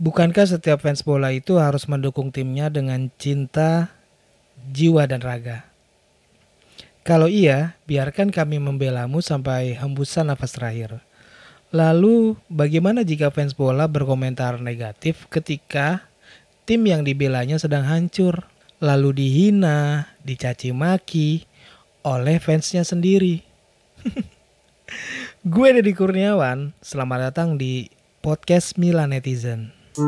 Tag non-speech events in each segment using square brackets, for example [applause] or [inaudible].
Bukankah setiap fans bola itu harus mendukung timnya dengan cinta, jiwa, dan raga? Kalau iya, biarkan kami membelamu sampai hembusan nafas terakhir. Lalu, bagaimana jika fans bola berkomentar negatif ketika tim yang dibelanya sedang hancur, lalu dihina, dicaci maki oleh fansnya sendiri? [laughs] Gue Deddy Kurniawan, selamat datang di podcast Milan Netizen. Eh,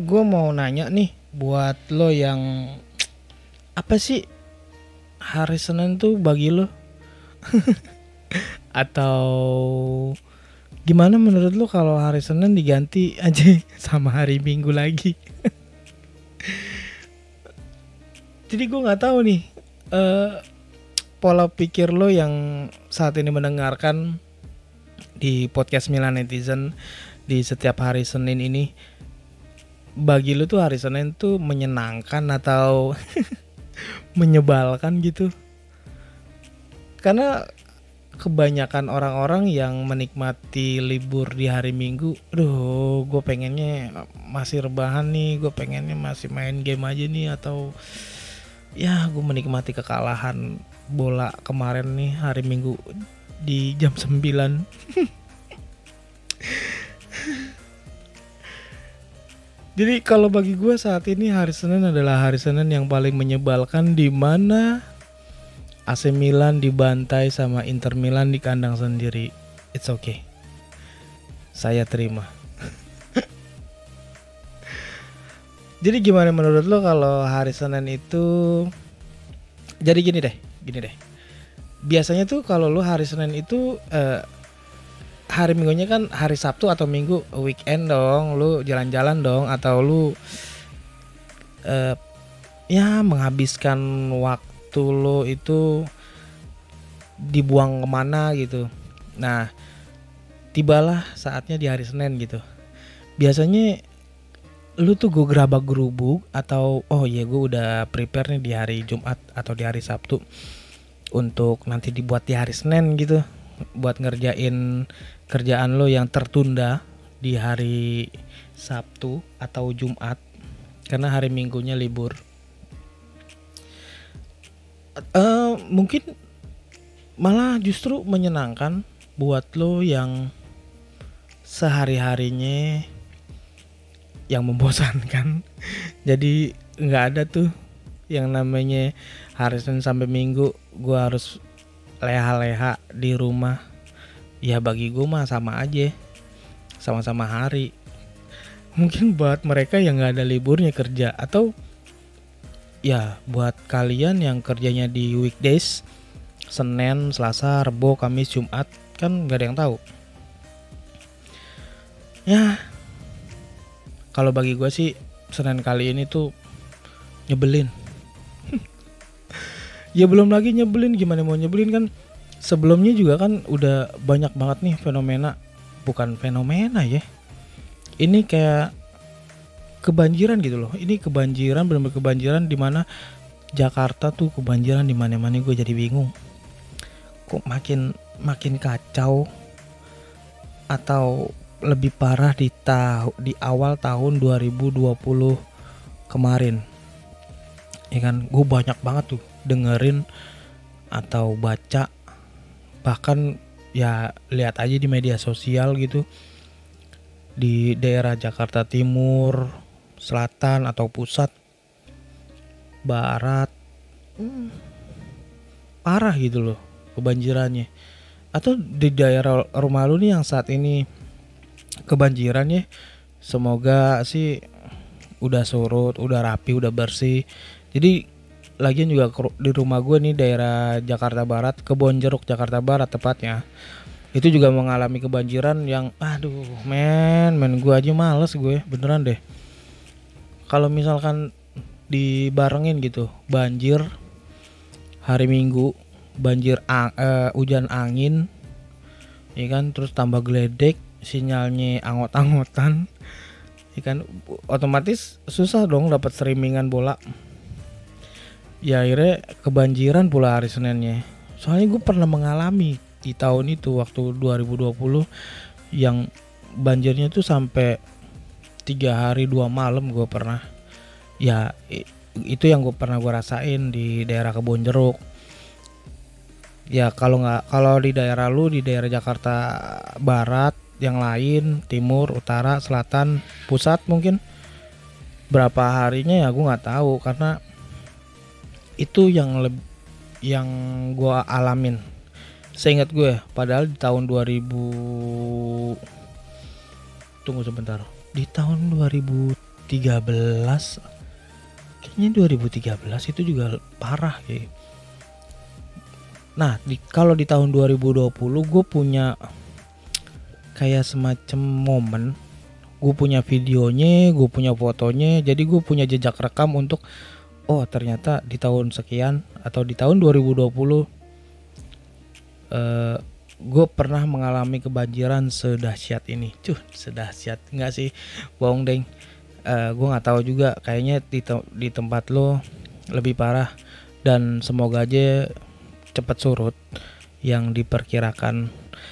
gue mau nanya nih buat lo yang [tsk] apa sih hari Senin tuh bagi lo? [laughs] Atau gimana menurut lo kalau hari Senin diganti aja [laughs] sama hari Minggu lagi? [laughs] Jadi gue nggak tahu nih eh pola pikir lo yang saat ini mendengarkan di podcast Milan Netizen di setiap hari Senin ini bagi lu tuh hari Senin tuh menyenangkan atau [laughs] menyebalkan gitu karena kebanyakan orang-orang yang menikmati libur di hari Minggu aduh gue pengennya masih rebahan nih gue pengennya masih main game aja nih atau ya gue menikmati kekalahan bola kemarin nih hari Minggu di jam 9 [laughs] Jadi kalau bagi gue saat ini hari Senin adalah hari Senin yang paling menyebalkan di mana AC Milan dibantai sama Inter Milan di kandang sendiri. It's okay. Saya terima. [laughs] Jadi gimana menurut lo kalau hari Senin itu jadi gini deh, gini deh. Biasanya tuh kalau lo hari Senin itu eh, hari minggunya kan hari Sabtu atau Minggu weekend dong, lu jalan-jalan dong atau lu eh, ya menghabiskan waktu lo itu dibuang ke mana gitu. Nah, tibalah saatnya di hari Senin gitu. Biasanya lu tuh gue gerabak gerubuk atau oh ya gue udah prepare nih di hari Jumat atau di hari Sabtu untuk nanti dibuat di hari Senin gitu buat ngerjain kerjaan lo yang tertunda di hari Sabtu atau Jumat karena hari Minggunya libur. Eh, mungkin malah justru menyenangkan buat lo yang sehari-harinya yang membosankan. [laughs] Jadi nggak ada tuh yang namanya hari Senin sampai Minggu gua harus leha-leha di rumah ya bagi gue mah sama aja sama-sama hari mungkin buat mereka yang nggak ada liburnya kerja atau ya buat kalian yang kerjanya di weekdays Senin, Selasa, Rebo, Kamis, Jumat kan nggak ada yang tahu. Ya kalau bagi gue sih Senin kali ini tuh nyebelin. [laughs] Ya belum lagi nyebelin gimana mau nyebelin kan? Sebelumnya juga kan udah banyak banget nih fenomena. Bukan fenomena ya. Ini kayak kebanjiran gitu loh. Ini kebanjiran benar-benar kebanjiran di mana Jakarta tuh kebanjiran di mana-mana gue jadi bingung. Kok makin makin kacau atau lebih parah di tahu di awal tahun 2020 kemarin. Ya kan gue banyak banget tuh dengerin atau baca. Bahkan ya lihat aja di media sosial gitu. Di daerah Jakarta Timur, Selatan atau Pusat, Barat, hmm, parah gitu loh kebanjirannya. Atau di daerah rumah lu nih yang saat ini kebanjirannya, semoga sih udah surut, udah rapi, udah bersih. Jadi lagian juga di rumah gue nih daerah Jakarta Barat Kebonjeruk Jakarta Barat tepatnya itu juga mengalami kebanjiran yang aduh men men gue aja males gue beneran deh kalau misalkan dibarengin gitu banjir hari Minggu banjir ang, uh, hujan angin ya kan terus tambah geledek sinyalnya angot-angotan ya kan otomatis susah dong dapat streamingan bola. Ya akhirnya kebanjiran pula hari Seninnya. Soalnya gue pernah mengalami di tahun itu waktu 2020 yang banjirnya tuh sampai tiga hari dua malam gue pernah. Ya itu yang gue pernah gue rasain di daerah kebun jeruk. Ya kalau nggak kalau di daerah lu di daerah Jakarta Barat yang lain timur utara selatan pusat mungkin berapa harinya ya gue nggak tahu karena itu yang lebih yang gue alamin. Seingat gue padahal di tahun 2000 tunggu sebentar di tahun 2013 kayaknya 2013 itu juga parah kayak nah di, kalau di tahun 2020 gue punya kayak semacam momen. Gue punya videonya gue punya fotonya jadi gue punya jejak rekam untuk oh ternyata di tahun sekian atau di tahun 2020 eh, gue pernah mengalami kebanjiran sedahsyat ini. Cuh sedahsyat. Nggak sih. Bohong deng. Uh, gue nggak tahu juga. Kayaknya di, te di tempat lo lebih parah. Dan semoga aja cepat surut yang diperkirakan.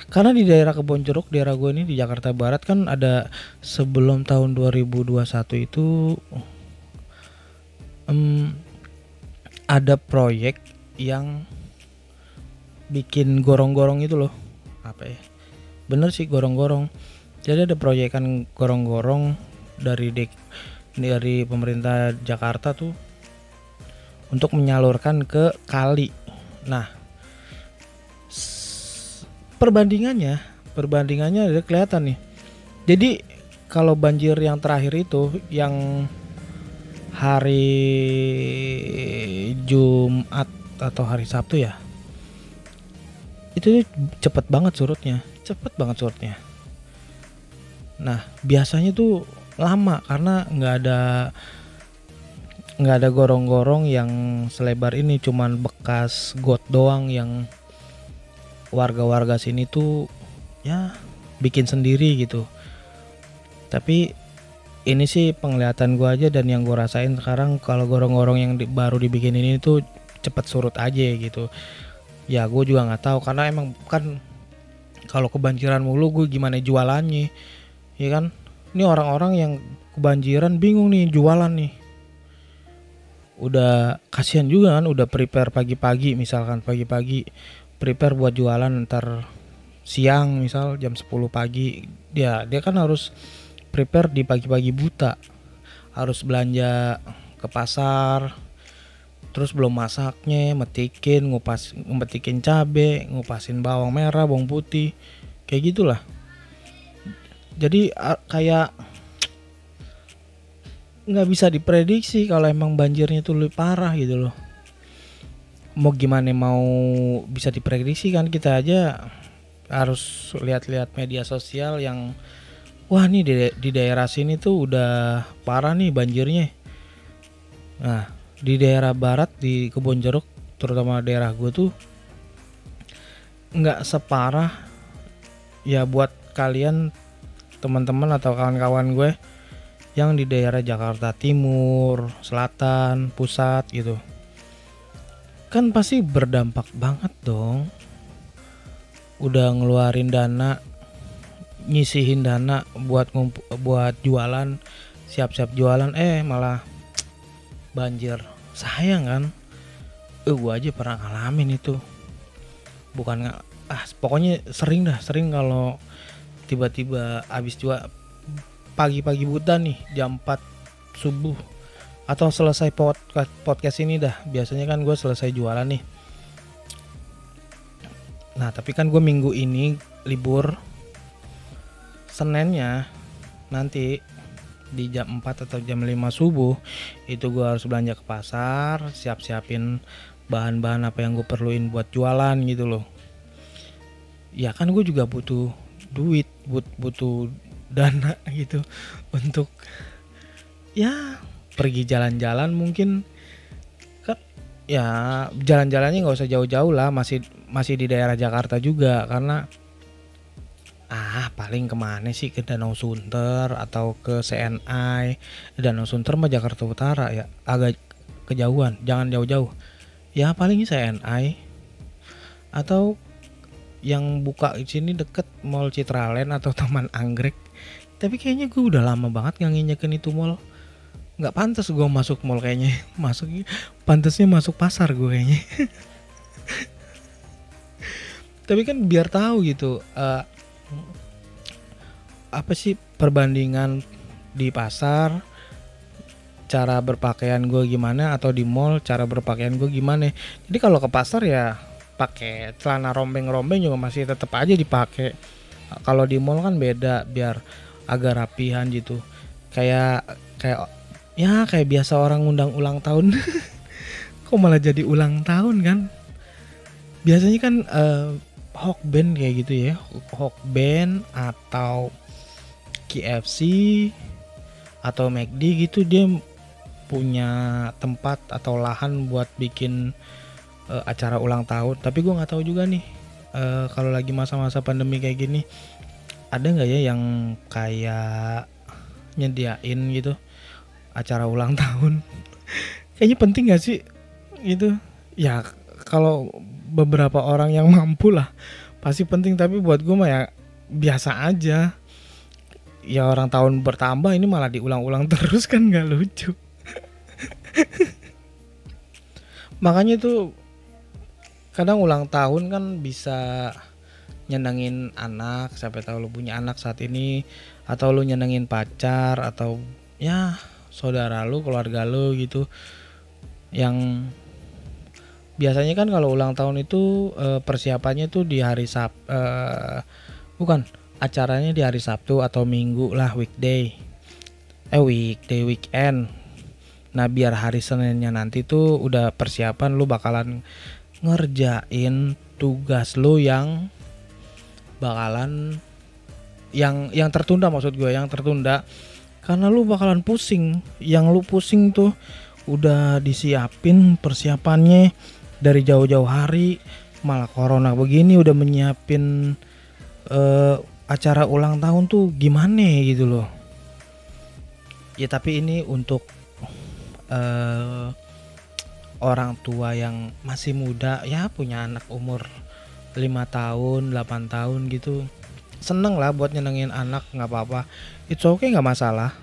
Karena di daerah kebon jeruk daerah gue ini di Jakarta Barat kan ada sebelum tahun 2021 itu um, ada proyek yang bikin gorong-gorong itu loh apa ya bener sih gorong-gorong. Jadi ada proyekan gorong-gorong dari dek dari pemerintah Jakarta tuh untuk menyalurkan ke kali. Nah perbandingannya perbandingannya ada kelihatan nih. Jadi kalau banjir yang terakhir itu yang hari Jumat atau hari Sabtu ya itu cepet banget surutnya. Cepet banget surutnya. Nah biasanya tuh lama karena nggak ada nggak ada gorong-gorong yang selebar ini. Cuman bekas got doang yang warga-warga sini tuh ya bikin sendiri gitu. Tapi ini sih penglihatan gua aja dan yang gua rasain sekarang kalau gorong-gorong yang di, baru dibikin ini tuh cepet surut aja gitu ya gue juga nggak tahu karena emang kan kalau kebanjiran mulu gue gimana jualannya ya kan? Ini orang-orang yang kebanjiran bingung nih jualan nih. Udah kasihan juga kan udah prepare pagi-pagi misalkan pagi-pagi prepare buat jualan ntar siang misal jam 10 pagi. Dia dia kan harus prepare di pagi-pagi buta. Harus belanja ke pasar terus belum masaknya metikin ngupas metikin cabe ngupasin bawang merah bawang putih. Kayak gitulah. Jadi kayak nggak bisa diprediksi kalau emang banjirnya tuh lebih parah gitu loh. Mau gimana mau bisa diprediksi kan kita aja harus lihat-lihat media sosial yang wah nih di, di daerah sini tuh udah parah nih banjirnya. Nah di daerah barat di kebun jeruk terutama daerah gue tuh nggak separah ya buat kalian teman-teman atau kawan-kawan gue yang di daerah Jakarta Timur, Selatan, Pusat gitu. Kan pasti berdampak banget dong. Udah ngeluarin dana, nyisihin dana buat buat jualan, siap-siap jualan eh malah banjir sayang kan? Eh gue aja pernah ngalamin itu. Bukan nggak ah pokoknya sering dah sering kalau tiba-tiba habis juga pagi-pagi buta nih jam 4 subuh. Atau selesai podcast, podcast ini dah biasanya kan gue selesai jualan nih. Nah tapi kan gue minggu ini libur. Seninnya nanti di jam 4 atau jam 5 subuh itu gue harus belanja ke pasar siap-siapin bahan-bahan apa yang gue perluin buat jualan gitu loh. Ya kan gue juga butuh duit but butuh dana [laughs] gitu untuk ya pergi jalan-jalan mungkin. Kan ya jalan-jalannya nggak usah jauh-jauh lah masih masih di daerah Jakarta juga karena ah paling ke mana sih? Ke Danau Sunter atau ke CNI Danau Sunter mah Jakarta Utara ya. Agak kejauhan jangan jauh-jauh. Ya paling CNI atau yang buka di sini deket Mall Citraland atau Taman Anggrek. Tapi kayaknya gue udah lama banget nggak nginjekin itu mall. Nggak pantas gue masuk mall kayaknya. [laughs] Masuk pantasnya masuk pasar gue kayaknya. [laughs] Tapi kan biar tahu gitu uh, apa sih perbandingan di pasar cara berpakaian gue gimana atau di mall cara berpakaian gue gimana? Jadi kalau ke pasar ya pakai celana rombeng-rombeng juga masih tetap aja dipakai. Kalau di mall kan beda biar agak rapihan gitu. Kayak kayak ya kayak biasa orang undang ulang tahun. [laughs] Kok malah jadi ulang tahun kan? Biasanya kan uh, Band kayak gitu ya Hawk Band atau KFC atau McD gitu dia punya tempat atau lahan buat bikin uh, acara ulang tahun. Tapi gue nggak tahu juga nih uh, kalau lagi masa-masa pandemi kayak gini ada nggak ya yang kayak nyediain gitu acara ulang [laughs] tahun? Kayaknya penting gak sih gitu? Ya kalau beberapa orang yang mampu lah pasti penting. Tapi buat gue mah ya biasa aja ya orang tahun bertambah ini malah diulang-ulang terus kan nggak lucu. Makanya tuh kadang ulang tahun kan bisa nyenengin anak siapa tahu lu punya anak saat ini atau lu nyenengin pacar atau ya saudara lu keluarga lu gitu. Yang biasanya kan kalau ulang tahun itu uh, persiapannya tuh di hari Sab uh, bukan acaranya di hari Sabtu atau Minggu lah weekday. Eh weekday weekend. Nah biar hari Seninnya nanti tuh udah persiapan lu bakalan ngerjain tugas lu yang bakalan yang yang tertunda maksud gue yang tertunda. Karena lu bakalan pusing. Yang lu pusing tuh udah disiapin persiapannya dari jauh-jauh hari. Malah corona begini udah menyiapin uh, acara ulang tahun tuh gimana gitu loh. Ya tapi ini untuk uh, orang tua yang masih muda ya punya anak umur 5 tahun 8 tahun gitu. Seneng lah buat nyenengin anak nggak apa-apa. Oke okay, nggak masalah.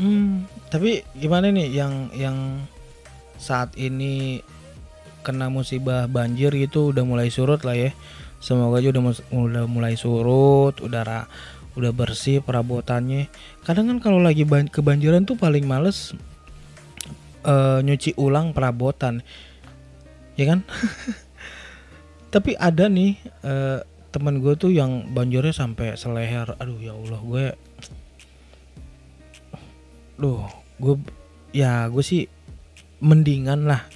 Hmm tapi gimana nih yang yang saat ini kena musibah banjir gitu udah mulai surut lah ya semoga aja udah udah mulai surut udara udah bersih perabotannya. Kadang kan kalau lagi kebanjiran tuh paling males uh, nyuci ulang perabotan. Ya kan? [laughs] Tapi ada nih uh, teman gue tuh yang banjirnya sampai seleher. Aduh ya allah gue duh gue ya gue sih mendingan lah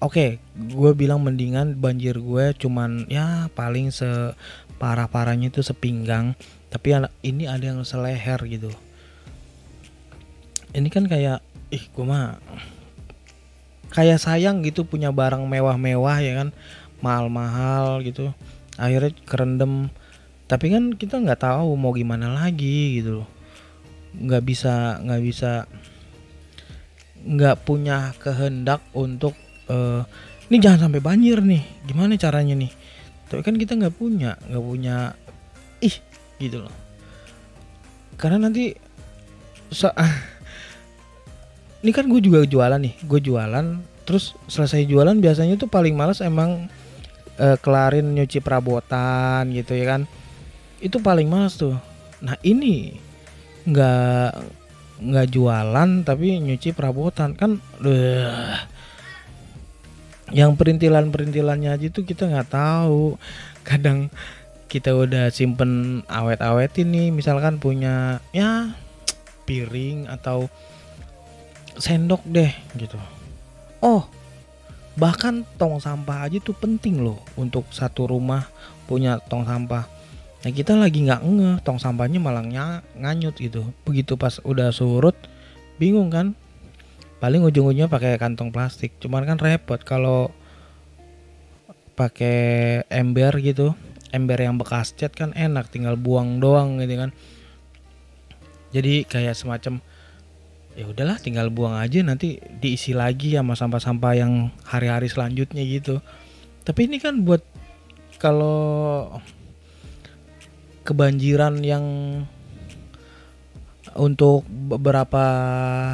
oke gue bilang mendingan banjir gue cuman ya paling separah parahnya itu sepinggang. Tapi ini ada yang seleher gitu. Ini kan kayak ih gue mah kayak sayang gitu punya barang mewah-mewah ya kan? Mahal-mahal gitu. Akhirnya kerendam tapi kan kita nggak tahu mau gimana lagi gitu loh. Nggak bisa nggak bisa nggak punya kehendak untuk uh, ini jangan sampai banjir nih gimana caranya nih? Tapi kan kita nggak punya nggak punya ih gitu loh. Karena nanti so, [laughs] ini kan gue juga jualan nih gue jualan terus selesai jualan biasanya tuh paling males emang uh, kelarin nyuci perabotan gitu ya kan. Itu paling males tuh. Nah ini nggak nggak jualan tapi nyuci perabotan kan uh, yang perintilan-perintilannya aja tuh kita nggak tahu kadang kita udah simpen awet-awet ini misalkan punya ya piring atau sendok deh gitu oh bahkan tong sampah aja tuh penting loh untuk satu rumah punya tong sampah Nah kita lagi nggak nge, tong sampahnya malah nganyut gitu. Begitu pas udah surut, bingung kan? Paling ujung-ujungnya pakai kantong plastik. Cuman kan repot kalau pakai ember gitu, ember yang bekas cat kan enak tinggal buang doang gitu kan. Jadi kayak semacam ya udahlah tinggal buang aja nanti diisi lagi sama sampah-sampah yang hari-hari selanjutnya gitu. Tapi ini kan buat kalau kebanjiran yang untuk beberapa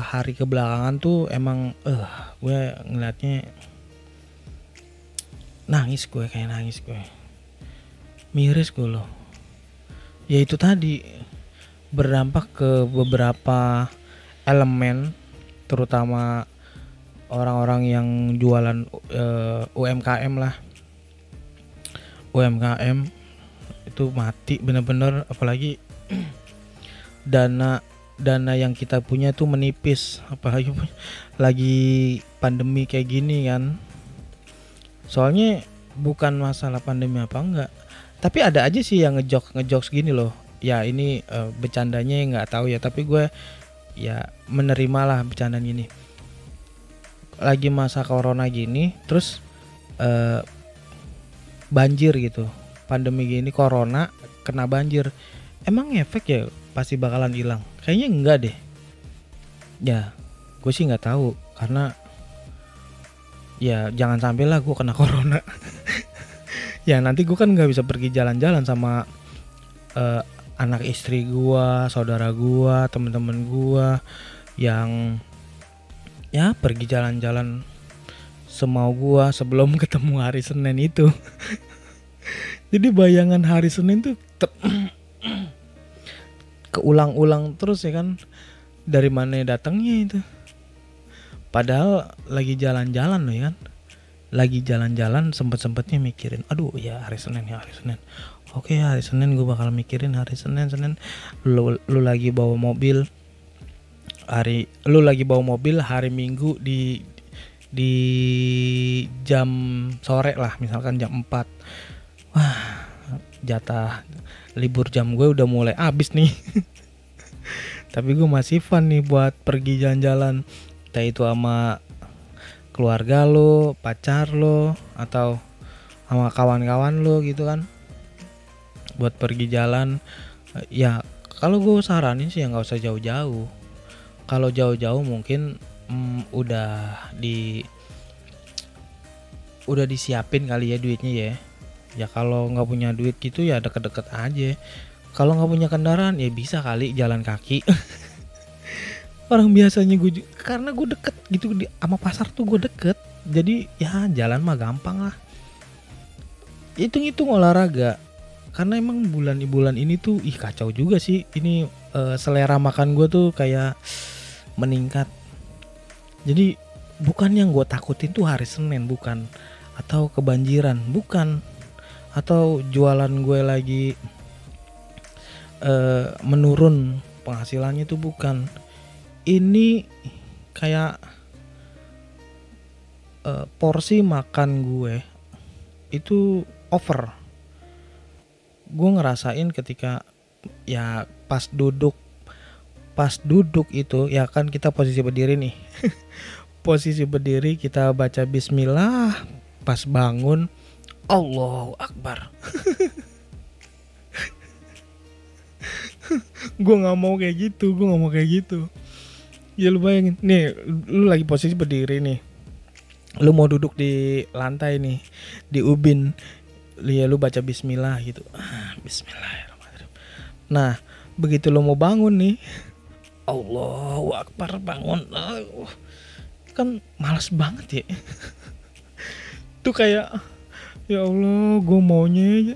hari kebelakangan tuh emang eh uh, gue ngeliatnya nangis gue kayak nangis gue. Miris gue loh. Ya itu tadi berdampak ke beberapa elemen terutama orang-orang yang jualan uh, eh, UMKM lah. UMKM itu mati bener-bener apalagi [clears throat] dana dana yang kita punya tuh menipis. Apalagi [laughs] lagi pandemi kayak gini kan. Soalnya bukan masalah pandemi apa enggak. Tapi ada aja sih yang ngejok ngejok gini loh. Ya ini uh, bercandanya nggak tahu ya tapi gue ya menerima lah bercandaan ini. Lagi masa corona gini terus uh, banjir gitu. Pandemi gini corona kena banjir. Emang efek ya pasti bakalan hilang. Kayaknya enggak deh. Ya gue sih nggak tahu karena ya jangan sampai lah gue kena [laughs] corona. Ya nanti gue kan nggak bisa pergi jalan-jalan sama uh, anak istri gue saudara gue temen-temen gue yang ya pergi jalan-jalan semau gue sebelum [laughs] ketemu hari Senin itu. [laughs] Jadi bayangan hari Senin tuh [clears throat] keulang-ulang terus ya kan. Dari mana datangnya itu? Padahal lagi jalan-jalan loh ya kan. Lagi jalan-jalan sempet-sempetnya mikirin aduh ya hari Senin ya hari Senin. Oke hari Senin gue bakal mikirin hari Senin Senin. Lu, lu lagi bawa mobil hari lu lagi bawa mobil hari Minggu di di jam sore lah misalkan jam 4 wah jatah libur jam gue udah mulai habis nih. [laughs] Tapi gue masih fun nih buat pergi jalan-jalan. Entah itu sama keluarga lo pacar lo atau sama kawan-kawan lo gitu kan. Buat pergi jalan ya kalau gue saranin sih ya nggak usah jauh-jauh. Kalau jauh-jauh mungkin mm, udah di udah disiapin kali ya duitnya ya ya kalau nggak punya duit gitu ya deket-deket aja. Kalau nggak punya kendaraan ya bisa kali jalan kaki. [laughs] Orang biasanya gue karena gue deket gitu di sama pasar tuh gue deket. Jadi ya jalan mah gampang lah. Hitung-hitung olahraga. Karena emang bulan-bulan ini tuh ih kacau juga sih. Ini uh, selera makan gue tuh kayak meningkat. Jadi bukan yang gue takutin tuh hari Senin bukan. Atau kebanjiran bukan atau jualan gue lagi uh, menurun. Penghasilannya itu bukan. Ini kayak uh, porsi makan gue itu over. Gue ngerasain ketika ya pas duduk pas duduk itu ya kan kita posisi berdiri nih. [laughs] Posisi berdiri kita baca bismillah pas bangun Allahu Akbar. [laughs] gue nggak mau kayak gitu, gue nggak mau kayak gitu. Ya lu bayangin, nih lu lagi posisi berdiri nih, lu mau duduk di lantai nih, di ubin, ya lu baca Bismillah gitu, ah, Bismillahirrahmanirrahim. Nah, begitu lu mau bangun nih, Allahu Akbar bangun, kan males banget ya. [laughs] Tuh kayak ya Allah gue maunya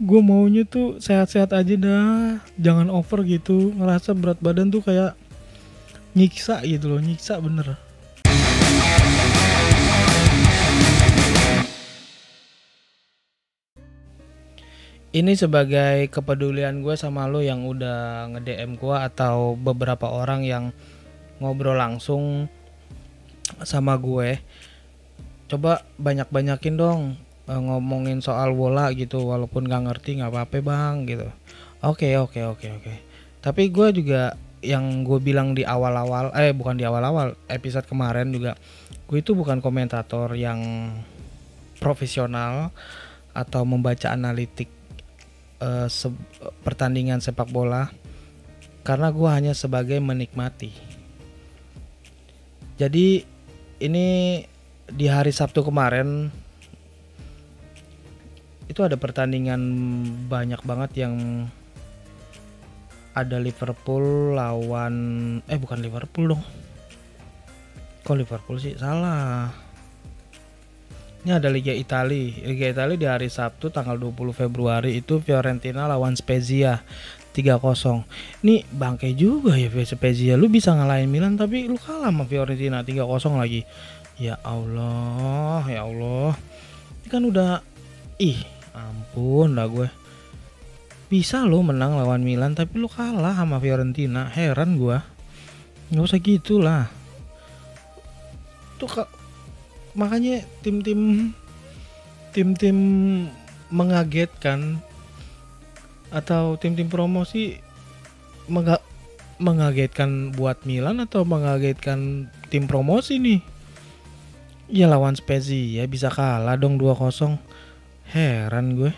gue maunya tuh sehat-sehat aja dah. Jangan over gitu ngerasa berat badan tuh kayak nyiksa gitu loh nyiksa bener. Ini sebagai kepedulian gue sama lo yang udah nge-DM gue atau beberapa orang yang ngobrol langsung sama gue. Coba banyak-banyakin dong uh, ngomongin soal bola gitu walaupun nggak ngerti nggak apa-apa bang gitu oke okay, oke okay, oke okay, oke tapi gue juga yang gue bilang di awal-awal eh bukan di awal-awal episode kemarin juga gue itu bukan komentator yang profesional atau membaca analitik uh, se pertandingan sepak bola karena gue hanya sebagai menikmati. Jadi ini di hari Sabtu kemarin itu ada pertandingan banyak banget yang ada Liverpool lawan eh bukan Liverpool dong. Kok Liverpool sih? Salah. Ini ada Liga Italia. Liga Italia di hari Sabtu tanggal 20 Februari itu Fiorentina lawan Spezia 3-0 ini bangke juga ya Spezia. Lu bisa ngalahin Milan tapi lu kalah sama Fiorentina 3-0 lagi. Ya Allah ya Allah. Ini kan udah ih ampun dah gue. Bisa lo menang lawan Milan tapi lo kalah sama Fiorentina. Heran gua. Nggak usah gitulah tuh kak makanya tim-tim tim-tim mengagetkan atau tim-tim promosi menga mengagetkan buat Milan atau mengagetkan tim promosi nih? Ya lawan Spezia ya bisa kalah dong 2-0 heran gue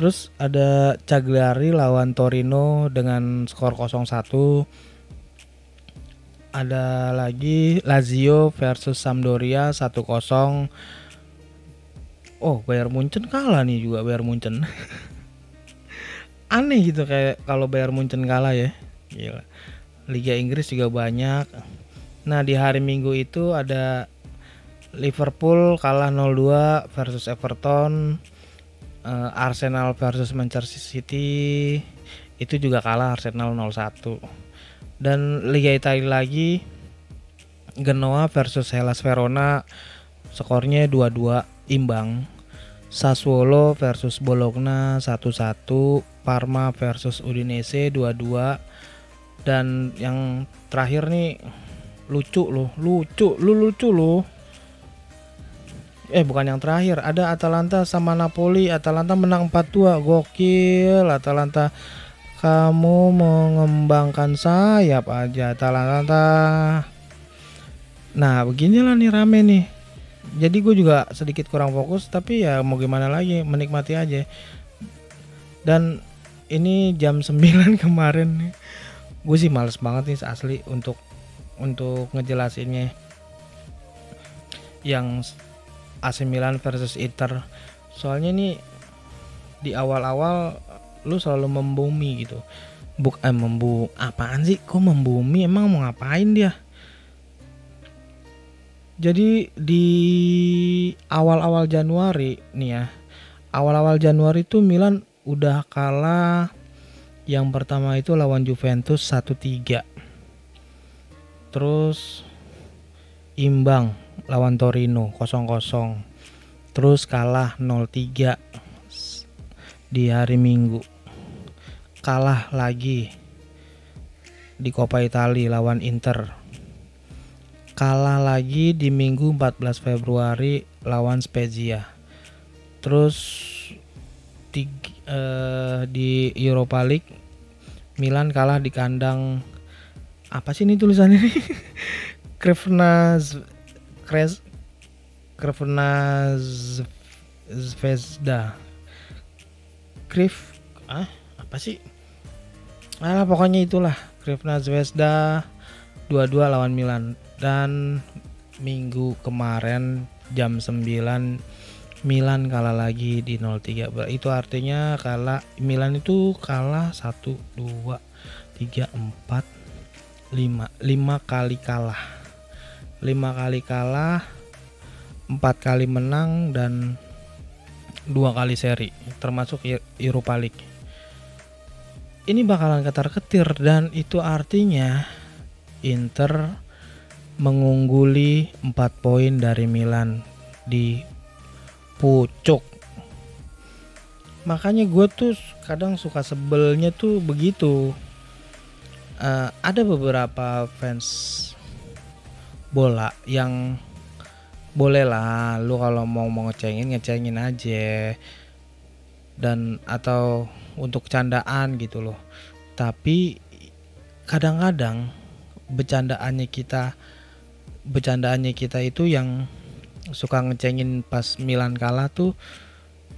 Terus ada Cagliari lawan Torino dengan skor 0-1. Ada lagi Lazio versus Sampdoria 1-0. Oh, Bayar Munchen kalah nih juga Bayar Munchen. [laughs] Aneh gitu kayak kalau Bayar Munchen kalah ya. Gila. Liga Inggris juga banyak. Nah, di hari Minggu itu ada Liverpool kalah 0-2 versus Everton uh, Arsenal versus Manchester City itu juga kalah Arsenal 0-1 dan Liga Italia lagi Genoa versus Hellas Verona skornya 2-2 imbang. Sassuolo versus Bologna 1-1 Parma versus Udinese 2-2 dan yang terakhir nih lucu loh lucu lu lucu loh eh bukan yang terakhir. Ada Atalanta sama Napoli. Atalanta menang 4-2 gokil. Atalanta kamu mengembangkan sayap aja Atalanta. Nah beginilah nih rame nih. Jadi gue juga sedikit kurang fokus tapi ya mau gimana lagi menikmati aja. Dan ini jam [laughs] 9 kemarin nih gue sih males banget nih asli untuk untuk ngejelasinnya. Yang AC Milan versus Inter. Soalnya nih di awal-awal lu selalu membumi gitu. Buk eh membu apaan sih? Kok membumi? Emang mau ngapain dia? Jadi di awal-awal Januari nih ya awal-awal Januari tuh Milan udah kalah. Yang pertama itu lawan Juventus 1-3 terus imbang lawan Torino 0-0 terus kalah 0-3 di hari Minggu. Kalah lagi di Coppa Italia lawan Inter. Kalah lagi di Minggu 14 Februari lawan Spezia. Terus di, uh, di Europa League Milan kalah di kandang apa sih ini tulisannya nih? [laughs] Krevna Kres Krivna Zvezda Kriv ah apa sih? Ah pokoknya itulah. Krivna Zvezda dua-dua lawan Milan. Dan minggu kemarin jam 9 Milan kalah lagi di 03 itu artinya kalah Milan itu kalah 1 2 3 4 5 5 kali kalah lima kali kalah empat kali menang dan dua kali seri termasuk Europa League. Ini bakalan ketar ketir dan itu artinya Inter mengungguli 4 poin dari Milan di pucuk. Makanya gue tuh kadang suka sebelnya tuh begitu. Uh, ada beberapa fans bola yang boleh lah lu kalau mau mau ngecengin ngecengin aja. Dan atau untuk candaan gitu loh. Tapi kadang-kadang bercandaannya kita bercandaannya kita itu yang suka ngecengin pas Milan kalah tuh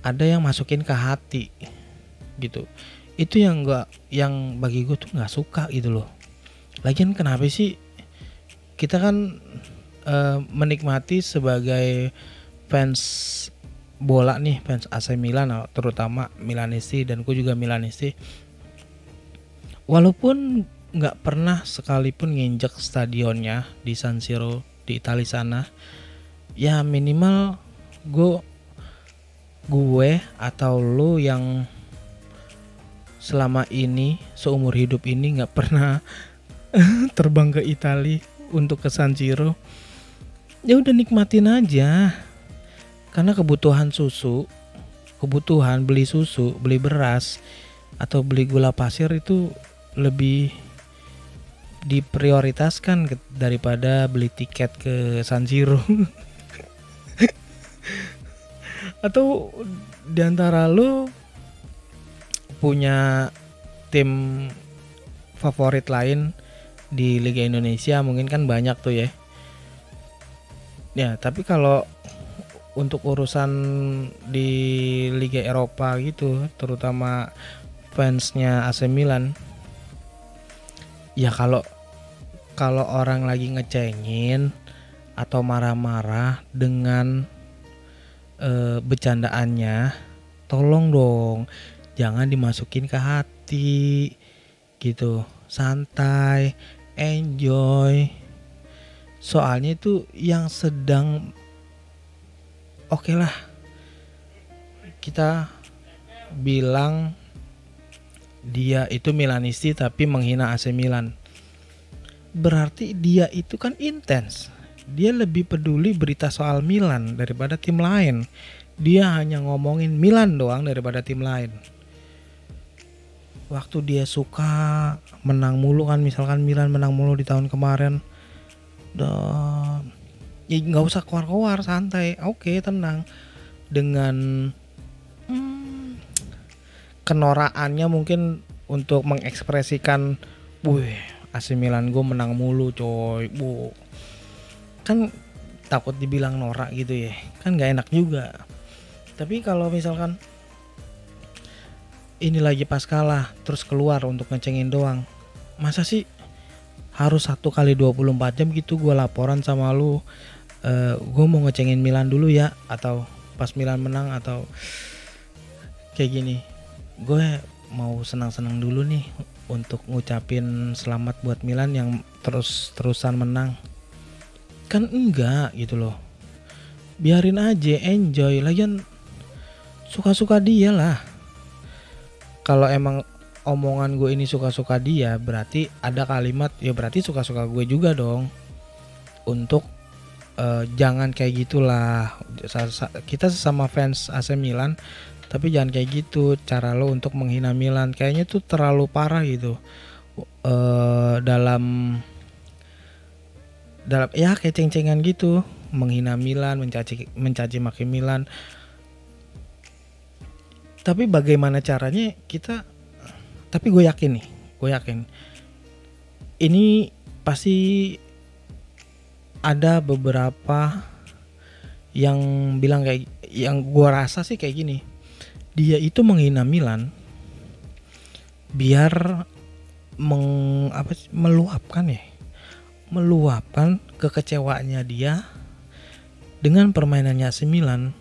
ada yang masukin ke hati gitu. Itu yang nggak yang bagi gue tuh nggak suka gitu loh. Lagian kenapa sih kita kan uh, menikmati sebagai fans bola nih fans AC Milan terutama Milanisti dan gue juga Milanisti walaupun nggak pernah sekalipun nginjek stadionnya di San Siro di Italia sana ya minimal gue gue atau lu yang selama ini seumur hidup ini nggak pernah [laughs] terbang ke Italia untuk ke San Siro ya udah nikmatin aja. Karena kebutuhan susu kebutuhan beli susu beli beras atau beli gula pasir itu lebih diprioritaskan daripada beli tiket ke San Siro. [laughs] Atau di antara lo punya tim favorit lain di Liga Indonesia mungkin kan banyak tuh ya ya tapi kalau untuk urusan di Liga Eropa gitu terutama fansnya AC Milan ya kalau kalau orang lagi ngecengin atau marah-marah dengan e, bercandaannya tolong dong jangan dimasukin ke hati gitu. Santai enjoy soalnya itu yang sedang oke okay lah kita bilang dia itu Milanisti tapi menghina AC Milan berarti dia itu kan intens dia lebih peduli berita soal Milan daripada tim lain. Dia hanya ngomongin Milan doang daripada tim lain. Waktu dia suka menang mulu kan, misalkan Milan menang mulu di tahun kemarin, dan ya nggak usah keluar-keluar santai, oke tenang. Dengan hmm, kenoraannya mungkin untuk mengekspresikan, wih AC Milan gue menang mulu coy, bu kan takut dibilang norak gitu ya. Kan nggak enak juga. Tapi kalau misalkan ini lagi pas kalah terus keluar untuk ngecengin doang masa sih harus satu kali 24 jam gitu gue laporan sama lu. Uh, eh, gue mau ngecengin Milan dulu ya atau pas Milan menang atau kayak gini. Gue mau senang-senang dulu nih untuk ngucapin selamat buat Milan yang terus terusan menang. Kan enggak gitu loh. Biarin aja enjoy. Lagian suka-suka dia lah. Kalau emang omongan gue ini suka-suka dia berarti ada kalimat ya berarti suka-suka gue juga dong. Untuk uh, jangan kayak gitulah. Kita sesama fans AC Milan tapi jangan kayak gitu. Cara lo untuk menghina Milan kayaknya tuh terlalu parah gitu. Uh, dalam dalam ya kayak ceng-cengan gitu. Menghina Milan mencaci mencaci maki Milan. Tapi bagaimana caranya kita tapi gue yakin nih gue yakin. Ini pasti ada beberapa yang bilang kayak yang gue rasa sih kayak gini. Dia itu menghina Milan biar meng apa meluapkan ya meluapkan kekecewaannya dia dengan permainannya AC Milan.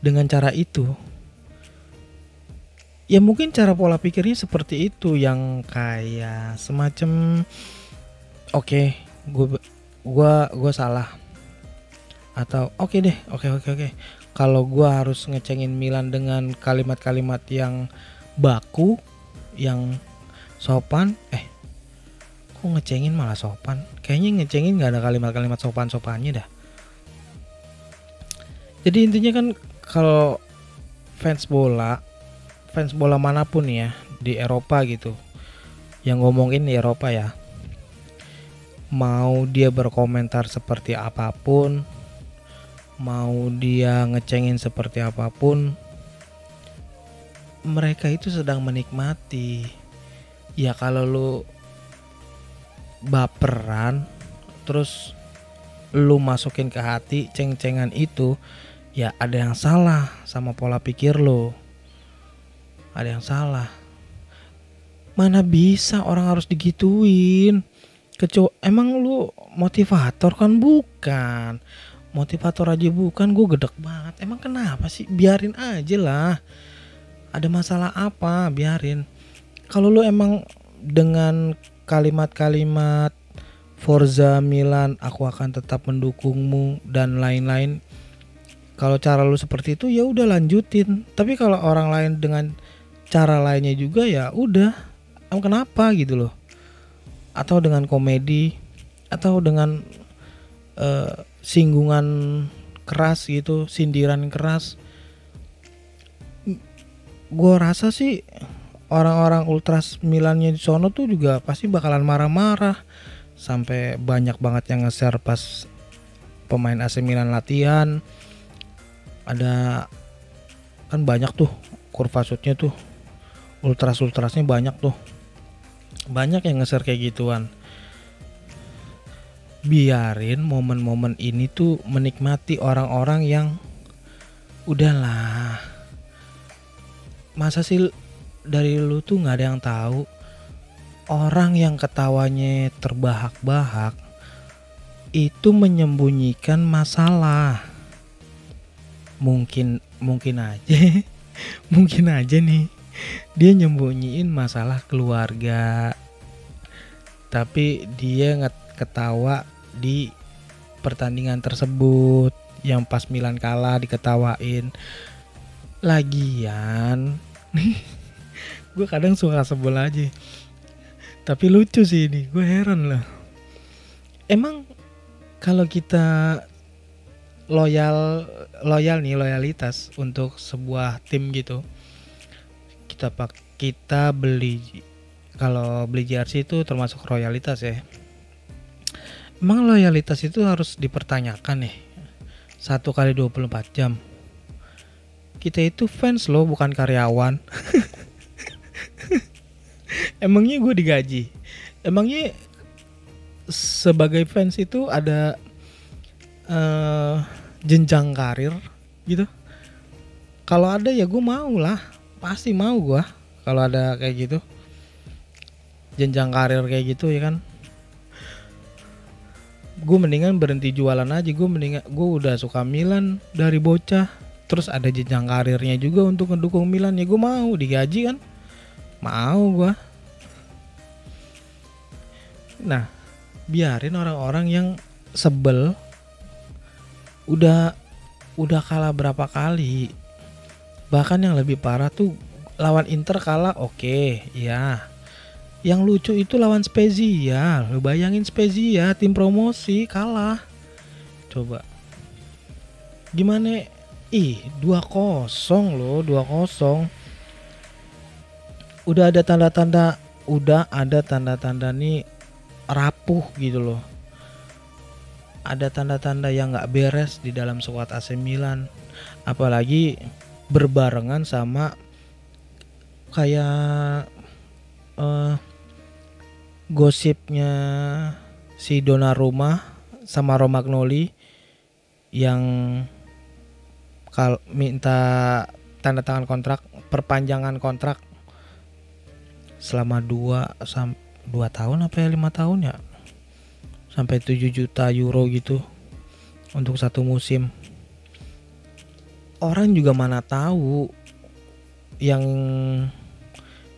Dengan cara itu ya mungkin cara pola pikirnya seperti itu yang kayak semacam oke okay, gue gua salah. Atau oke okay deh oke okay, oke okay, oke. Okay. kalau gue harus ngecengin Milan dengan kalimat-kalimat yang baku yang sopan eh kok ngecengin malah sopan? Kayaknya ngecengin nggak ada kalimat-kalimat sopan-sopannya dah. Jadi intinya kan kalau fans bola fans bola mana pun ya di Eropa gitu. Yang ngomongin di Eropa ya mau dia berkomentar seperti apa pun mau dia ngecengin seperti apa pun mereka itu sedang menikmati. Ya kalau lu baperan terus lu masukin ke hati ceng-cengan itu ya ada yang salah sama pola pikir lu ada yang salah. Mana bisa orang harus digituin? Kecuali emang lu motivator kan? Bukan. Motivator aja bukan gue gedek banget. Emang kenapa sih? Biarin aja lah. Ada masalah apa? Biarin. Kalau lu emang dengan kalimat-kalimat Forza Milan aku akan tetap mendukungmu dan lain-lain kalau cara lu seperti itu ya udah lanjutin. Tapi kalau orang lain dengan cara lainnya juga ya udah. Emang kenapa gitu loh? Atau dengan komedi atau dengan uh, singgungan keras gitu sindiran keras. Gue rasa sih orang-orang ultras Milannya di sono tuh juga pasti bakalan marah-marah. Sampai banyak banget yang nge-share pas pemain AC Milan latihan. Ada kan banyak tuh kurva shootnya tuh ultras ultrasnya banyak tuh. Banyak yang nge-share kayak gituan. Biarin momen-momen ini tuh menikmati orang-orang yang udahlah. Masa sih dari lu tuh nggak ada yang tahu? Orang yang ketawanya terbahak-bahak itu menyembunyikan masalah. Mungkin mungkin aja [laughs] mungkin aja nih dia nyembunyiin masalah keluarga. Tapi dia ketawa di pertandingan tersebut. Yang pas Milan kalah diketawain. Lagian [laughs] gue kadang suka sebel aja. Tapi lucu sih ini gue heran lah. Emang kalau kita loyal loyal nih loyalitas untuk sebuah tim gitu kita pak kita beli kalau beli jersey itu termasuk royalitas ya. Emang loyalitas itu harus dipertanyakan nih satu kali 24 jam. Kita itu fans loh bukan karyawan. [laughs] Emangnya gue digaji? Emangnya sebagai fans itu ada uh, jenjang karir gitu? Kalau ada ya gue mau lah pasti mau gue kalau ada kayak gitu. Jenjang karir kayak gitu ya kan? Gue mendingan berhenti jualan aja. Gue mendingan gue udah suka Milan dari bocah. Terus ada jenjang karirnya juga untuk mendukung Milan. Ya gue mau digaji kan? Mau gue nah biarin orang-orang yang sebel udah udah kalah berapa kali bahkan yang lebih parah tuh lawan Inter kalah oke okay, ya yang lucu itu lawan Spezia lu bayangin Spezia tim promosi kalah coba gimana Ih, 2-0 loh, 2-0. Udah ada tanda-tanda, udah ada tanda-tanda nih rapuh gitu loh. Ada tanda-tanda yang nggak beres di dalam skuad AC Milan. Apalagi berbarengan sama kayak uh, gosipnya si Donnarumma sama Romagnoli yang kal minta tanda tangan kontrak perpanjangan kontrak selama dua sam dua tahun apa ya lima tahun ya? Sampai 7 juta euro gitu untuk satu musim orang juga mana tahu yang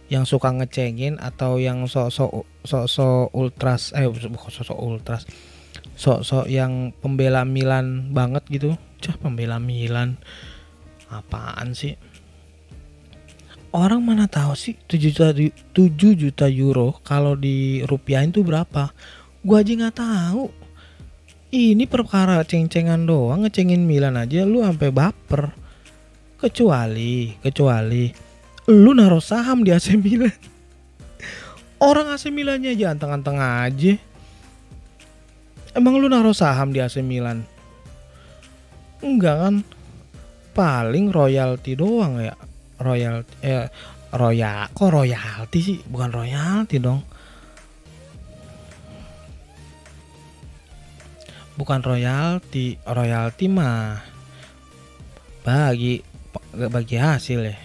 yang suka ngecengin atau yang sok-sok sok-sok ultras eh sok-sok ultras sok-sok yang pembela Milan banget gitu. Cah pembela Milan. Apaan sih? Orang mana tahu sih 7 juta 7 juta euro kalau di rupiahin tuh berapa? Gua aja nggak tahu ini perkara ceng-cengan doang ngecengin Milan aja lu sampai baper. Kecuali kecuali lu naruh saham di AC Milan. Orang AC Milannya aja anteng-anteng aja. Emang lu naruh saham di AC Milan? Enggak kan? Paling royalti doang ya. Royal eh royal kok royalti sih? Bukan royalti dong bukan royalti royalti mah bagi bagi hasil ya.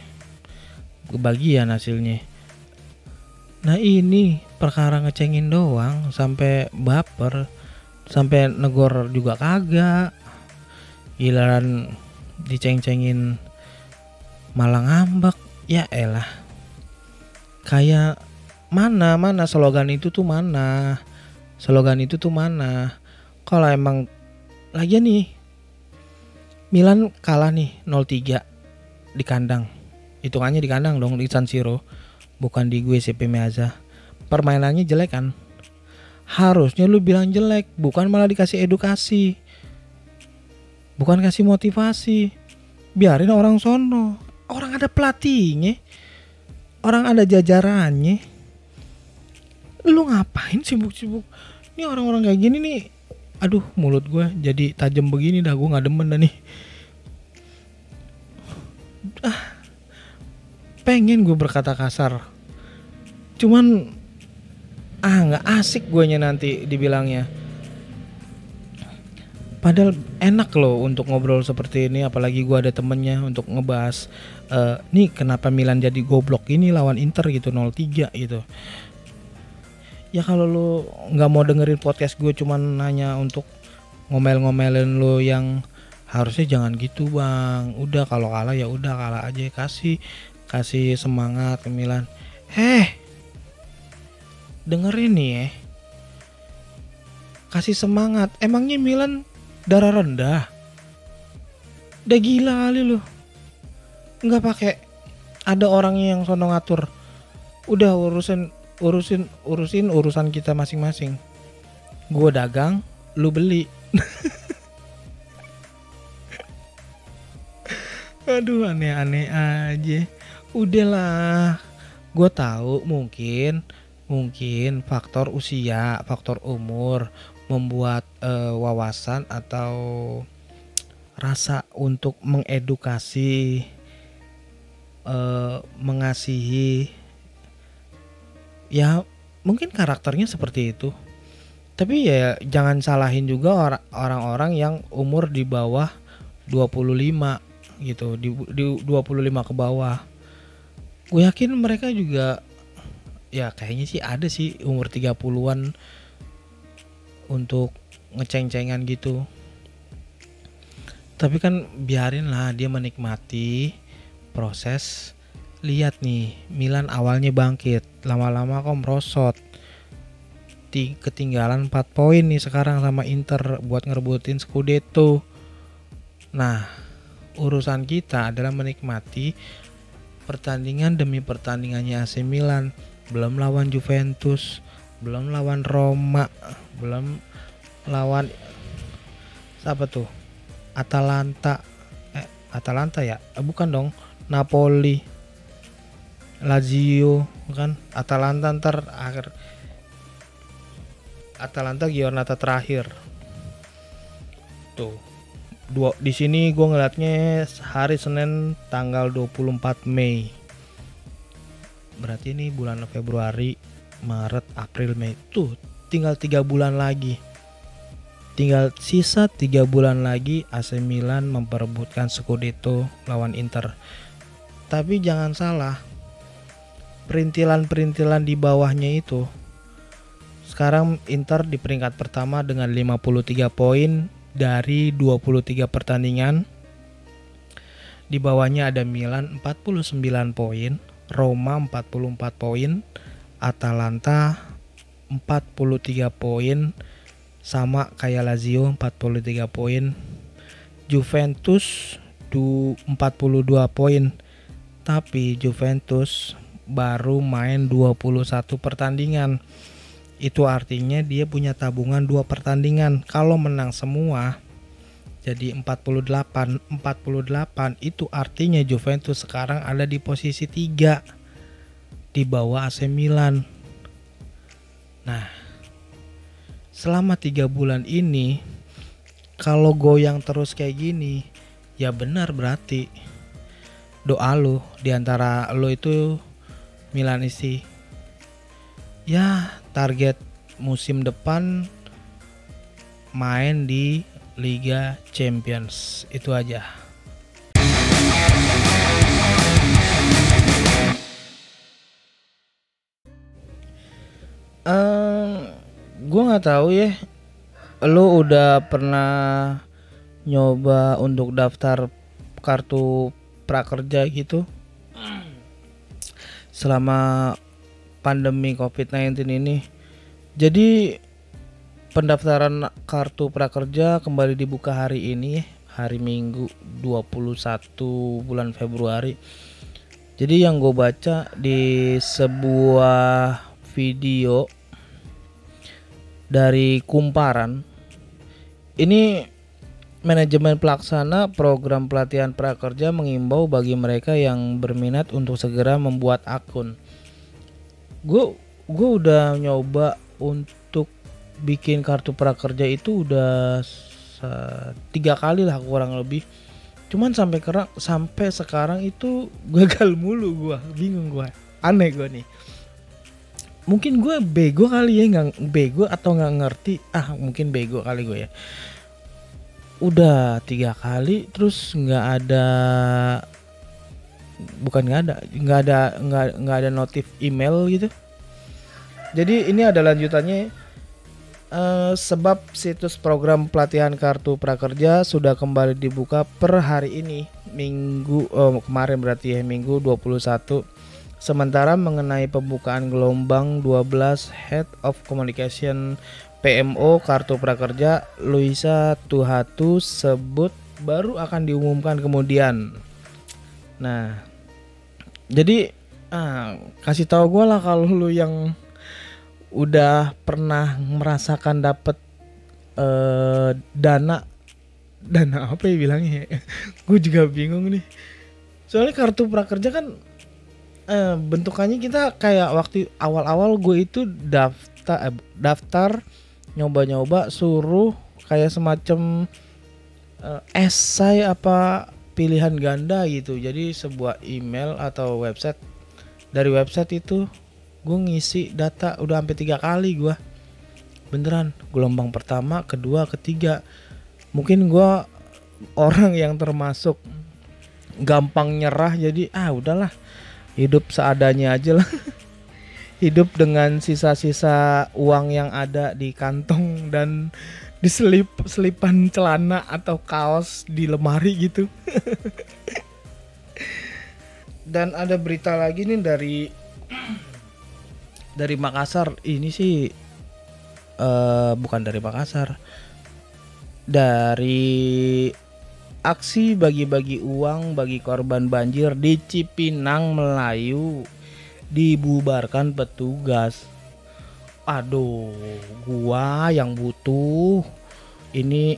Kebagian hasilnya. Nah ini perkara ngecengin doang sampai baper sampai negor juga kagak. Giliran diceng-cengin malah ngambek ya elah. Kayak mana mana slogan itu tuh mana? Slogan itu tuh mana kalau emang lagi nih Milan kalah nih 0-3 di kandang. Hitungannya di kandang dong di San Siro bukan di gue CP Meazza. Permainannya jelek kan? Harusnya lu bilang jelek bukan malah dikasih edukasi. Bukan kasih motivasi. Biarin orang sono. Orang ada pelatihnya. Orang ada jajarannya. Lu ngapain sibuk-sibuk? Ini orang-orang kayak gini nih aduh mulut gue jadi tajam begini dah gue nggak demen dah nih. Ah pengen gue berkata kasar. Cuman ah nggak asik gue nya nanti dibilangnya. Padahal enak loh untuk ngobrol seperti ini, apalagi gue ada temennya untuk ngebahas uh, nih kenapa Milan jadi goblok ini lawan Inter gitu 0-3 gitu. Ya kalau lu nggak mau dengerin podcast gue cuman nanya untuk ngomel-ngomelin lu yang harusnya jangan gitu bang. Udah kalau kalah ya udah kalah aja kasih kasih semangat ke Milan. Heh, dengerin nih ya. Kasih semangat. Emangnya Milan darah rendah udah gila kali lu nggak pakai ada orangnya yang sono ngatur udah urusin urusin urusin urusan kita masing-masing. Gue dagang lu beli. [laughs] Aduh aneh-aneh aja. Udahlah. Gue tahu mungkin mungkin faktor usia faktor umur membuat uh, wawasan atau rasa untuk mengedukasi, uh, mengasihi, ya mungkin karakternya seperti itu. Tapi ya jangan salahin juga orang-orang yang umur di bawah 25 gitu, di, di 25 ke bawah. Gue yakin mereka juga ya kayaknya sih ada sih umur 30-an untuk ngeceng-cengan gitu tapi kan biarin lah dia menikmati proses lihat nih Milan awalnya bangkit lama-lama kok merosot. Ketinggalan 4 poin nih sekarang sama Inter buat ngerebutin Scudetto. Nah urusan kita adalah menikmati pertandingan demi pertandingannya AC Milan. Belum lawan Juventus belum lawan Roma belum lawan siapa tuh? Atalanta. Eh Atalanta ya? Eh, bukan dong Napoli Lazio kan? Atalanta ntar akhir Atalanta Giornata terakhir. Tuh. Dua di sini gue ngeliatnya hari Senin tanggal 24 Mei. Berarti ini bulan Februari Maret April Mei. Tuh tinggal tiga bulan lagi. Tinggal sisa tiga bulan lagi AC Milan memperebutkan Scudetto lawan Inter. Tapi jangan salah, perintilan-perintilan di bawahnya itu. Sekarang Inter di peringkat pertama dengan 53 poin dari 23 pertandingan. Di bawahnya ada Milan 49 poin, Roma 44 poin, Atalanta 43 poin. Sama kayak Lazio 43 poin. Juventus 42 poin. Tapi Juventus baru main 21 pertandingan. Itu artinya dia punya tabungan dua pertandingan. Kalau menang semua jadi 48 48 itu artinya Juventus sekarang ada di posisi 3 di bawah AC Milan. Nah, selama tiga bulan ini, kalau goyang terus kayak gini, ya benar berarti. Doa lo di antara lo itu Milan isi Ya, target musim depan main di Liga Champions. Itu aja. Um, gue nggak tahu ya. Lo udah pernah nyoba untuk daftar kartu prakerja gitu? Hmm. Selama pandemi COVID-19 ini. Jadi pendaftaran kartu prakerja kembali dibuka hari ini hari Minggu 21 bulan Februari. Jadi yang gue baca di sebuah video dari Kumparan ini manajemen pelaksana program pelatihan prakerja mengimbau bagi mereka yang berminat untuk segera membuat akun. Gue gue udah nyoba untuk bikin kartu prakerja itu udah tiga kali lah kurang lebih. Cuman sampai kerang sampai sekarang itu gagal mulu gue bingung gue aneh gue nih. Mungkin gue bego kali ya nggak bego atau nggak ngerti? Ah mungkin bego kali gue ya udah tiga kali terus nggak ada bukan nggak ada nggak ada nggak ada notif email gitu. Jadi ini ada lanjutannya. Uh, sebab situs program pelatihan kartu prakerja sudah kembali dibuka per hari ini minggu oh, kemarin berarti ya minggu 21 Sementara mengenai pembukaan gelombang 12 Head of Communication PMO Kartu Prakerja, Luisa Tuhatu sebut baru akan diumumkan kemudian. Nah, jadi ah, kasih tahu gue lah kalau lu yang udah pernah merasakan dapat uh, dana dana apa ya bilangnya? [laughs] gue juga bingung nih. Soalnya kartu prakerja kan eh, bentukannya kita kayak waktu awal-awal gue itu daftar eh, daftar nyoba-nyoba suruh kayak semacam eh, esai apa pilihan ganda gitu. Jadi sebuah email atau website dari website itu gue ngisi data udah sampai tiga kali gue beneran gelombang pertama kedua ketiga. Mungkin gue orang yang termasuk gampang nyerah jadi ah udahlah hidup seadanya aja lah [laughs] hidup dengan sisa-sisa uang yang ada di kantong dan di selip selipan celana atau kaos di lemari gitu. [laughs] Dan ada berita lagi nih dari dari Makassar. Ini sih uh, bukan dari Makassar. Dari aksi bagi-bagi uang bagi korban banjir di Cipinang Melayu dibubarkan petugas. Aduh, gua yang butuh ini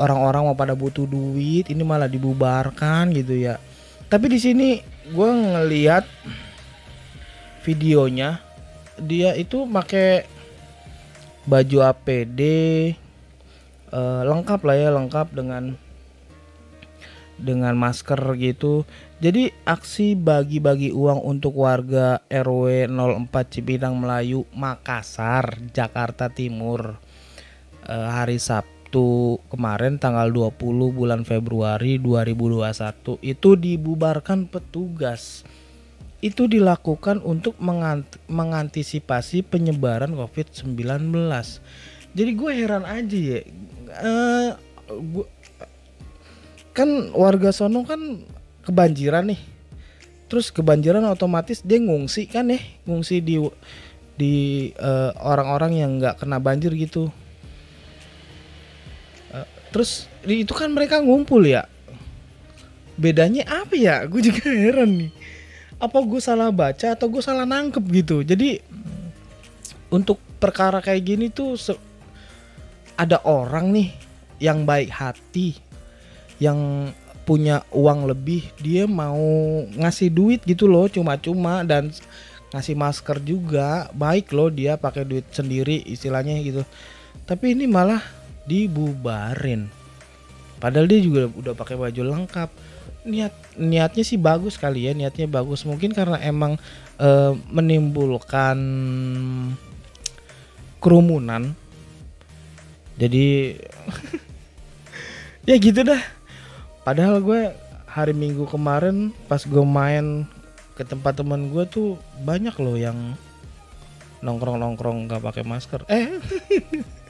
orang-orang mau pada butuh duit, ini malah dibubarkan gitu ya. Tapi di sini gua ngeliat videonya dia itu pakai baju APD eh, lengkap lah ya lengkap dengan dengan masker gitu. Jadi aksi bagi-bagi uang untuk warga RW 04 Cipinang Melayu Makassar, Jakarta Timur eh, hari Sabtu kemarin tanggal 20 bulan Februari 2021 itu dibubarkan petugas. Itu dilakukan untuk mengant mengantisipasi penyebaran COVID-19. Jadi gue heran aja ya. Uh, gua, kan warga sono kan kebanjiran nih. Terus kebanjiran otomatis dia ngungsi kan ya ngungsi di di uh, orang-orang yang nggak kena banjir gitu. Uh, terus itu kan mereka ngumpul ya. Bedanya apa ya? [laughs] Gue juga heran nih. Apa gue salah baca atau gue salah nangkep gitu? Jadi untuk perkara kayak gini tuh ada orang nih yang baik hati yang punya uang lebih dia mau ngasih duit gitu loh cuma-cuma dan ngasih masker juga. Baik loh dia pakai duit sendiri istilahnya gitu. Tapi ini malah dibubarin. Padahal dia juga udah pakai baju lengkap. Niat niatnya sih bagus kali ya niatnya bagus. Mungkin karena emang e, menimbulkan kerumunan. Jadi [laughs] ya gitu dah padahal gue hari minggu kemarin pas gue main ke tempat teman gue tuh banyak loh yang nongkrong-nongkrong nggak pakai masker. Eh.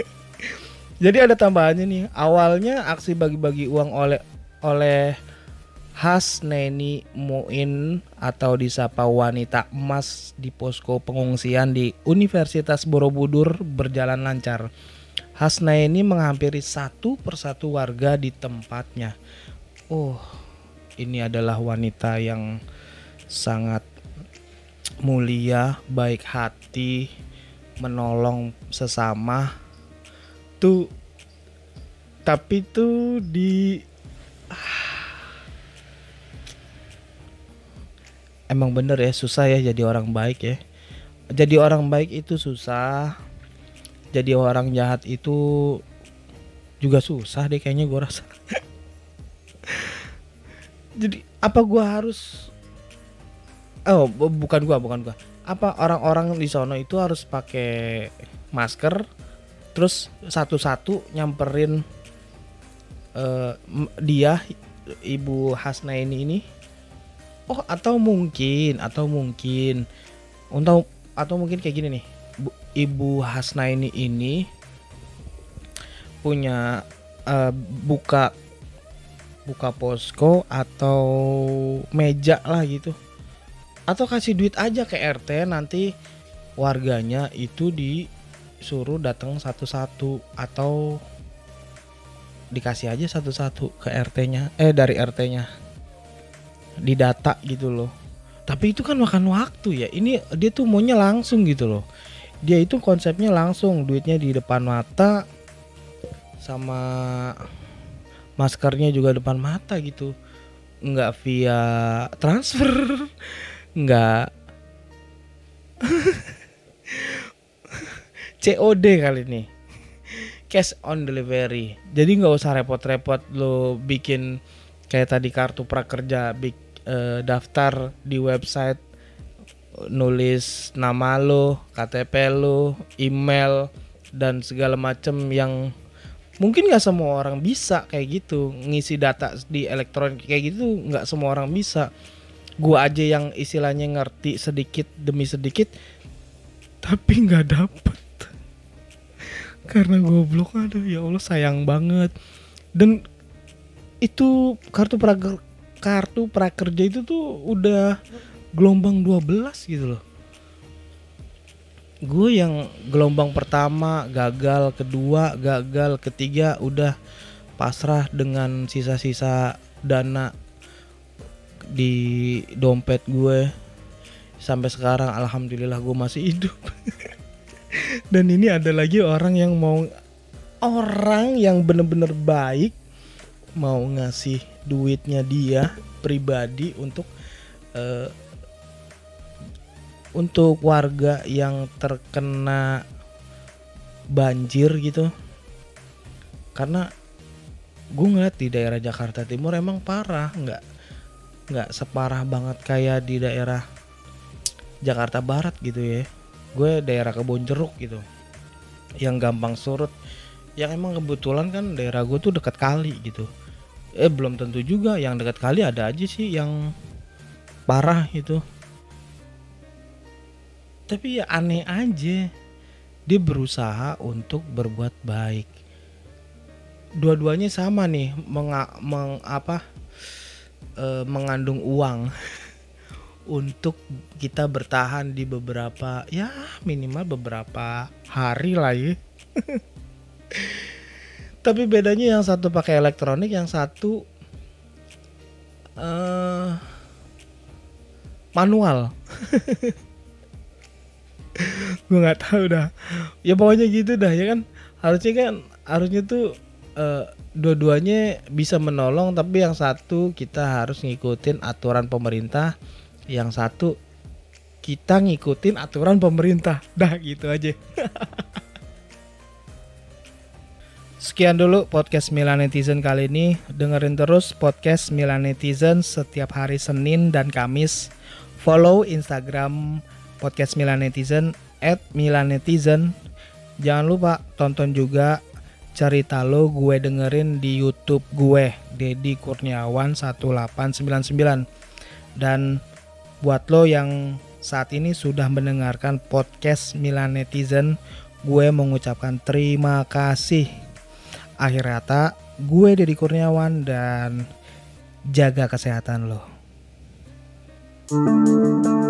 [laughs] Jadi ada tambahannya nih. Awalnya aksi bagi-bagi uang oleh oleh Has Neni Muin atau disapa wanita emas di posko pengungsian di Universitas Borobudur berjalan lancar. Hasna ini menghampiri satu persatu warga di tempatnya. Oh, ini adalah wanita yang sangat mulia, baik hati, menolong sesama. Tuh tapi tuh di emang bener ya susah ya jadi orang baik ya jadi orang baik itu susah jadi orang jahat itu juga susah deh kayaknya gue rasa [laughs] jadi apa gue harus oh bukan gue bukan gue apa orang-orang di sono itu harus pakai masker terus satu-satu nyamperin uh, dia ibu Hasna ini? Ini oh atau mungkin atau mungkin untuk atau mungkin kayak gini nih. Bu, ibu Hasna ini ini punya uh, buka buka posko atau meja lah gitu. Atau kasih duit aja ke RT nanti warganya itu disuruh datang satu-satu atau dikasih aja satu-satu ke RT-nya eh dari RT-nya di data gitu loh. Tapi itu kan makan waktu ya. Ini dia tuh maunya langsung gitu loh. Dia itu konsepnya langsung duitnya di depan mata sama maskernya juga depan mata gitu. Nggak via transfer. [laughs] Nggak. [laughs] COD kali ini. Cash on delivery. Jadi nggak usah repot-repot lo bikin kayak tadi kartu prakerja big uh, daftar di website nulis nama lo, KTP lo, email dan segala macam yang mungkin nggak semua orang bisa kayak gitu ngisi data di elektronik kayak gitu nggak semua orang bisa. Gua aja yang istilahnya ngerti sedikit demi sedikit tapi nggak dapet. [laughs] Karena goblok aduh ya Allah sayang banget. Dan itu kartu praker kartu prakerja itu tuh udah gelombang 12 gitu loh gue yang gelombang pertama gagal kedua gagal ketiga udah pasrah dengan sisa-sisa dana di dompet gue. Sampai sekarang alhamdulillah gue masih hidup. [laughs] Dan ini ada lagi orang yang mau orang yang bener-bener baik mau ngasih duitnya dia pribadi untuk uh, untuk warga yang terkena banjir gitu. Karena gue ngeliat di daerah Jakarta Timur emang parah nggak nggak separah banget kayak di daerah Jakarta Barat gitu ya. Gue daerah kebon jeruk gitu yang gampang surut. Yang emang kebetulan kan daerah gue tuh dekat kali gitu. Eh belum tentu juga yang dekat kali ada aja sih yang parah itu tapi ya aneh aja. Dia berusaha untuk berbuat baik. Dua-duanya sama nih meng, meng apa e, mengandung uang [laughs] untuk kita bertahan di beberapa ya minimal beberapa hari lah ya. [laughs] Tapi bedanya yang satu pakai elektronik yang satu uh, manual [laughs] gue nggak tahu dah ya pokoknya gitu dah ya kan harusnya kan harusnya tuh uh, dua-duanya bisa menolong tapi yang satu kita harus ngikutin aturan pemerintah yang satu kita ngikutin aturan pemerintah dah gitu aja [laughs] Sekian dulu podcast Milan Netizen kali ini. Dengerin terus podcast Milan Netizen setiap hari Senin dan Kamis. Follow Instagram podcast Milan Netizen at Milan Netizen. Jangan lupa tonton juga cerita lo gue dengerin di YouTube gue Dedi Kurniawan 1899. Dan buat lo yang saat ini sudah mendengarkan podcast Milan Netizen, gue mengucapkan terima kasih. Akhir kata, gue Dedi Kurniawan dan jaga kesehatan lo. thank you